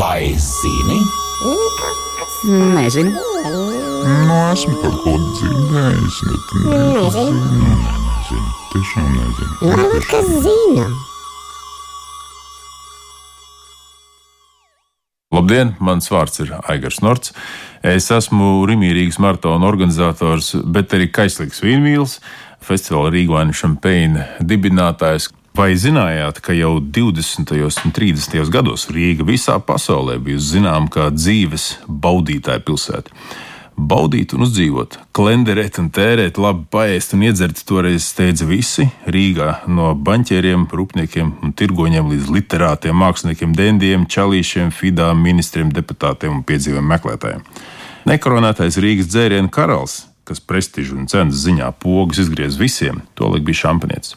Vai zini? Nezinu. Nu, esmu par ko dzirdējis, bet nezinu. nezinu. Tiešām nezinu. Varbūt kas zina. Labdien, mans vārds ir Aigars Norts. Es esmu Rimīrīgas maratona organizators, bet arī Kaislīgs Vīnmīls, festivāla Rīgvāņu šampeina dibinātājs. Vai zinājāt, ka jau 20. un 30. gados Rīga visā pasaulē bijusi zināma kā dzīves baudītāja pilsēta? Baudīt un uzdzīvot, klenderēt un tērēt, labi paēst un iedzert toreiz steidza visi Rīgā, no banķieriem, rūpniekiem un tirgoņiem līdz literātiem, māksliniekiem, dendiem, čalīšiem, fidām, ministriem, deputātiem un piedzīviem meklētājiem. Nekoronētais Rīgas dzērienu karalis, kas prestižu un cenas ziņā pogas izgriez visiem, tolaik bija šampanietis.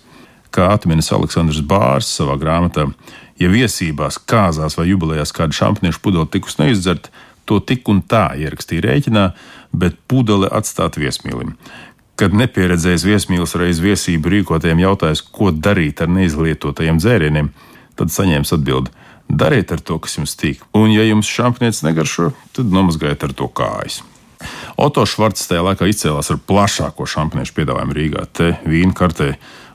Kā atminis Aleksandrs Bārs savā grāmatā, ja viesībās, kāzās vai jubilejās kāda šampaniešu pudele tikus neizdzerta, to tik un tā ierakstīja rēķinā, bet pudele atstāt viesmīlim. Kad nepieredzējis viesmīlis reiz viesību rīkotājiem jautājas, ko darīt ar neizlietotajiem dzērieniem, tad saņēmis atbildi: dariet ar to, kas jums tīk. Un, ja jums šampanietis negaršo, tad nomazgājiet ar to kājas. Oto Švarts tajā laikā izcēlās ar plašāko šampaniešu piedāvājumu Rīgā. Te vīna kartē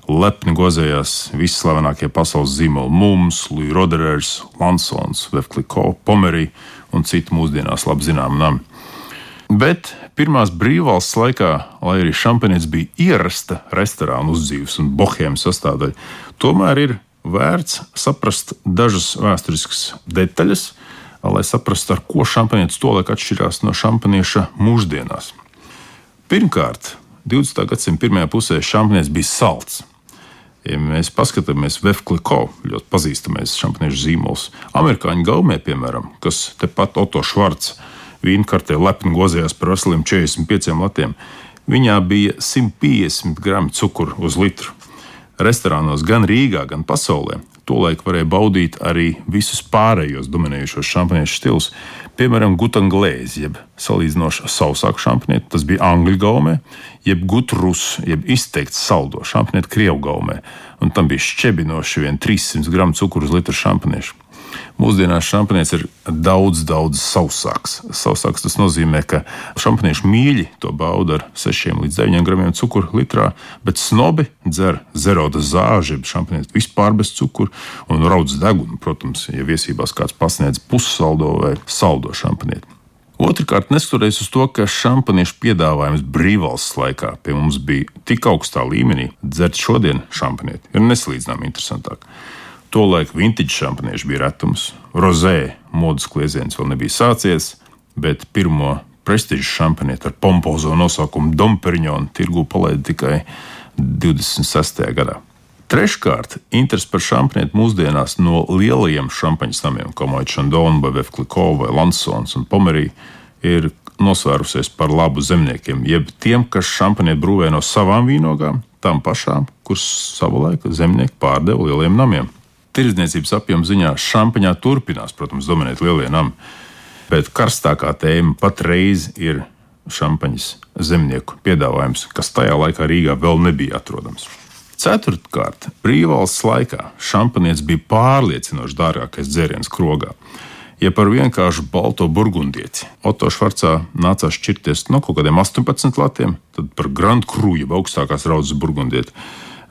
lepni gozējās visi slavenākie pasaules zīmoli - Mums, Louis Roderers, Lansons, Vefkliko, Pomerī un citi mūsdienās labi zināmi nami. Bet pirmās brīvvalsts laikā, lai arī šampanietis bija ierasta restorāna uzdzīves un bohēmas sastāvdaļa, tomēr ir vērts saprast dažas vēsturiskas detaļas, lai saprastu, ar ko šampanietis tolaik atšķirās no šampanieša mūsdienās. Pirmkārt, 20. gadsimta pirmajā pusē šampanietis bija salds. Ja mēs paskatāmies Vefkliko, ļoti pazīstamais šampaniešu zīmols, amerikāņu gaumē, piemēram, kas tepat Oto Švarts vīnkartē lepni gozījās par veseliem 45 latiem, viņā bija 150 gramu cukuru uz litru. Restorānos gan Rīgā, gan pasaulē tolaik varēja baudīt arī visus pārējos dominējošos šampaniešu stilus, piemēram, gutanglēzi, jeb salīdzinoši sausāku šampanieti, tas bija angļu gaumē, jeb gutrus, jeb izteikts saldo šampanieti krievu gaumē, un tam bija šķebinoši vien 300 gramu cukuru uz litru šampaniešu. Mūsdienās šampanietis ir daudz, daudz sausāks. Sausāks tas nozīmē, ka šampaniešu mīļi to bauda ar 6 līdz 9 gramiem cukuru litrā, bet snobi dzer zeroda zāģi, šampanietis vispār bez cukuru un raudz degunu. Protams, ja viesībās kāds pasniedz pussaldo vai saldo šampanieti. Otrakārt, neskatoties uz to, ka šampaniešu piedāvājums brīvvalsts laikā pie mums bija tik augstā līmenī, dzert šodien šampanieti ir nesalīdzināmi interesantāk. Tolaik vintage šampanieši bija retums, rozē modes kliedziens vēl nebija sācies, bet pirmo prestižu šampanieti ar pompozo nosaukumu Domperņonu tirgu palaida tikai 26. gadā. Treškārt, interese par šampanieti mūsdienās no lielajiem šampaņas namiem, kā Moja Chandon, Bevkliko vai Lansons un Pomerī, ir nosvērusies par labu zemniekiem, jeb tiem, kas šampanieti brūvē no savām vīnogām, tām pašām, kuras savulaik zemnieki pārdeva lieliem namiem tirdzniecības apjoma ziņā šampaņā turpinās, protams, dominēt lielie nami. Bet karstākā tēma patreiz ir šampaņas zemnieku piedāvājums, kas tajā laikā Rīgā vēl nebija atrodams. Ceturtkārt, brīvvalsts laikā šampanietis bija pārliecinoši dārgākais dzēriens krogā. Ja par vienkāršu balto burgundieti Oto Švarcā nācās šķirties no kaut kādiem 18 latiem, tad par Grand jeb augstākās raudzes burgundieti,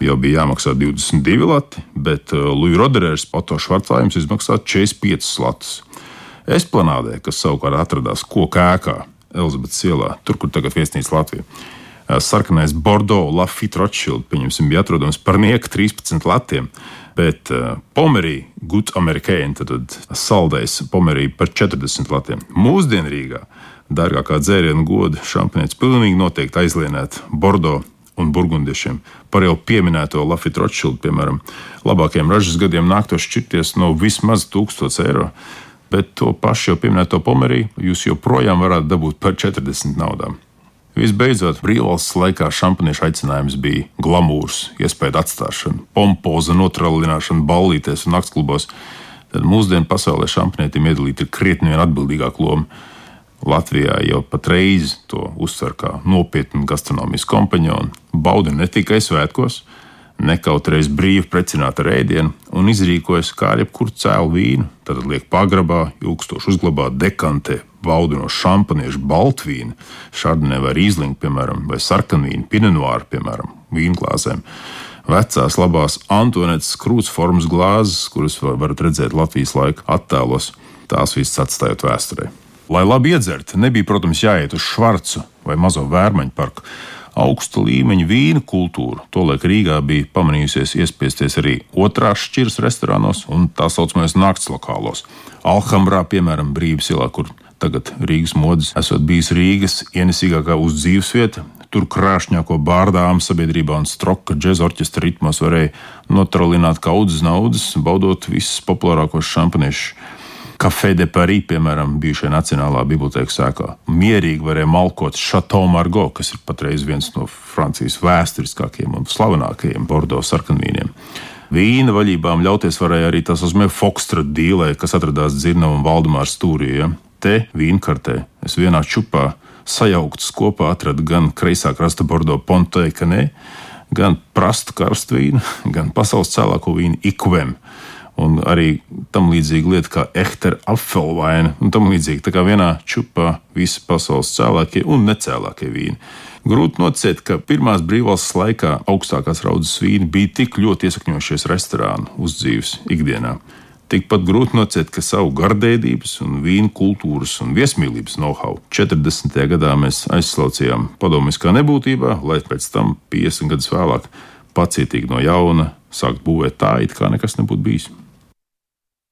jau bija jāmaksā 22 lati, bet uh, Luja Roderers Poto Švarcājums izmaksā 45 latus. Esplanādē, kas savukārt atradās koka ēkā Elizabetes ielā, tur, kur tagad viesnīca Latvija. Uh, sarkanais Bordeaux Lafitte Rothschild, pieņemsim, bija atrodams par nieku 13 latiem, bet uh, Pomerī, Good American, tad saldējs Pomerī par 40 latiem. Mūsdienu Rīgā dārgākā dzērienu goda šampanietis pilnīgi noteikti aizlienēt Bordeaux un burgundiešiem. Par jau pieminēto Lafitte Rothschild, piemēram, labākajiem ražas gadiem nāktos šķirties no vismaz 1000 eiro, bet to pašu jau pieminēto pomeriju jūs joprojām varētu dabūt par 40 naudām. Visbeidzot, brīvvalsts laikā šampaniešu aicinājums bija glamūrs, iespēja atstāšana, pompoza notrālināšana ballītēs un naktsklubos. Tad mūsdienu pasaulē šampanietim iedalīta ir krietni vien atbildīgāka loma. Latvijā jau patreiz to uztver kā nopietnu gastronomijas kompanionu, bauda ne tikai svētkos, nekautrējas brīvi precināt ar ēdienu un izrīkojas kā ar jebkuru cēlu vīnu. Tad liek pagrabā, ilgstoši uzglabā dekantē, baudu no šampaniešu, baltvīna, šardinē vai rīzlinga, piemēram, vai sarkanvīna, pinenoāra, piemēram, vīnglāzēm. Vecās labās Antonetes krūts formas glāzes, kuras varat redzēt Latvijas laika attēlos, tās visas atstājot vēsturē. Lai labi iedzertu, nebija, protams, jāiet uz Švarcu vai Mazo Vērmaņu parku augsta līmeņa vīna kultūra. Tolēk Rīgā bija pamanījusies iespiesties arī otrās šķiras restorānos un tā saucamajos nakts lokālos. Alhambrā, piemēram, Brīvības ielā, kur tagad Rīgas modes esot bijis Rīgas ienesīgākā uz dzīvesvieta. Tur krāšņāko bārdām sabiedrībā un stroka džēza orķestra ritmos varēja notrolināt kaudzes naudas, baudot visus populārākos šampaniešus Café de Paris, piemēram, bijušajā Nacionālā bibliotēkas sēkā. Mierīgi varēja malkot Chateau Margaux, kas ir patreiz viens no Francijas vēsturiskākajiem un slavenākajiem Bordeaux sarkanvīniem. Vīna vaļībām ļauties varēja arī tā saucamie Foxtrot dīlē, kas atradās Dzirnava un Valdemāra stūrī. Ja? Te vīnkartē es vienā čupā sajauktas kopā atradu gan kreisā krasta Bordeaux Ponte Canē, gan prastu karstu vīnu, gan pasaules cēlāko vīnu Ikvem un arī tam līdzīga lieta kā ehtera apfelvaina un tam līdzīgi. Tā kā vienā čupā visi pasaules cēlākie un necēlākie vīni. Grūti nocēt, ka pirmās brīvvalsts laikā augstākās raudzes vīni bija tik ļoti iesakņojušies restorānu uzdzīves ikdienā. Tikpat grūti nocēt, ka savu gardēdības, un vīnu kultūras un viesmīlības know-how 40. gadā mēs aizslaucījām padomiskā nebūtībā, lai pēc tam 50 gadus vēlāk pacietīgi no jauna sākt būvēt tā, it kā nekas nebūtu bijis.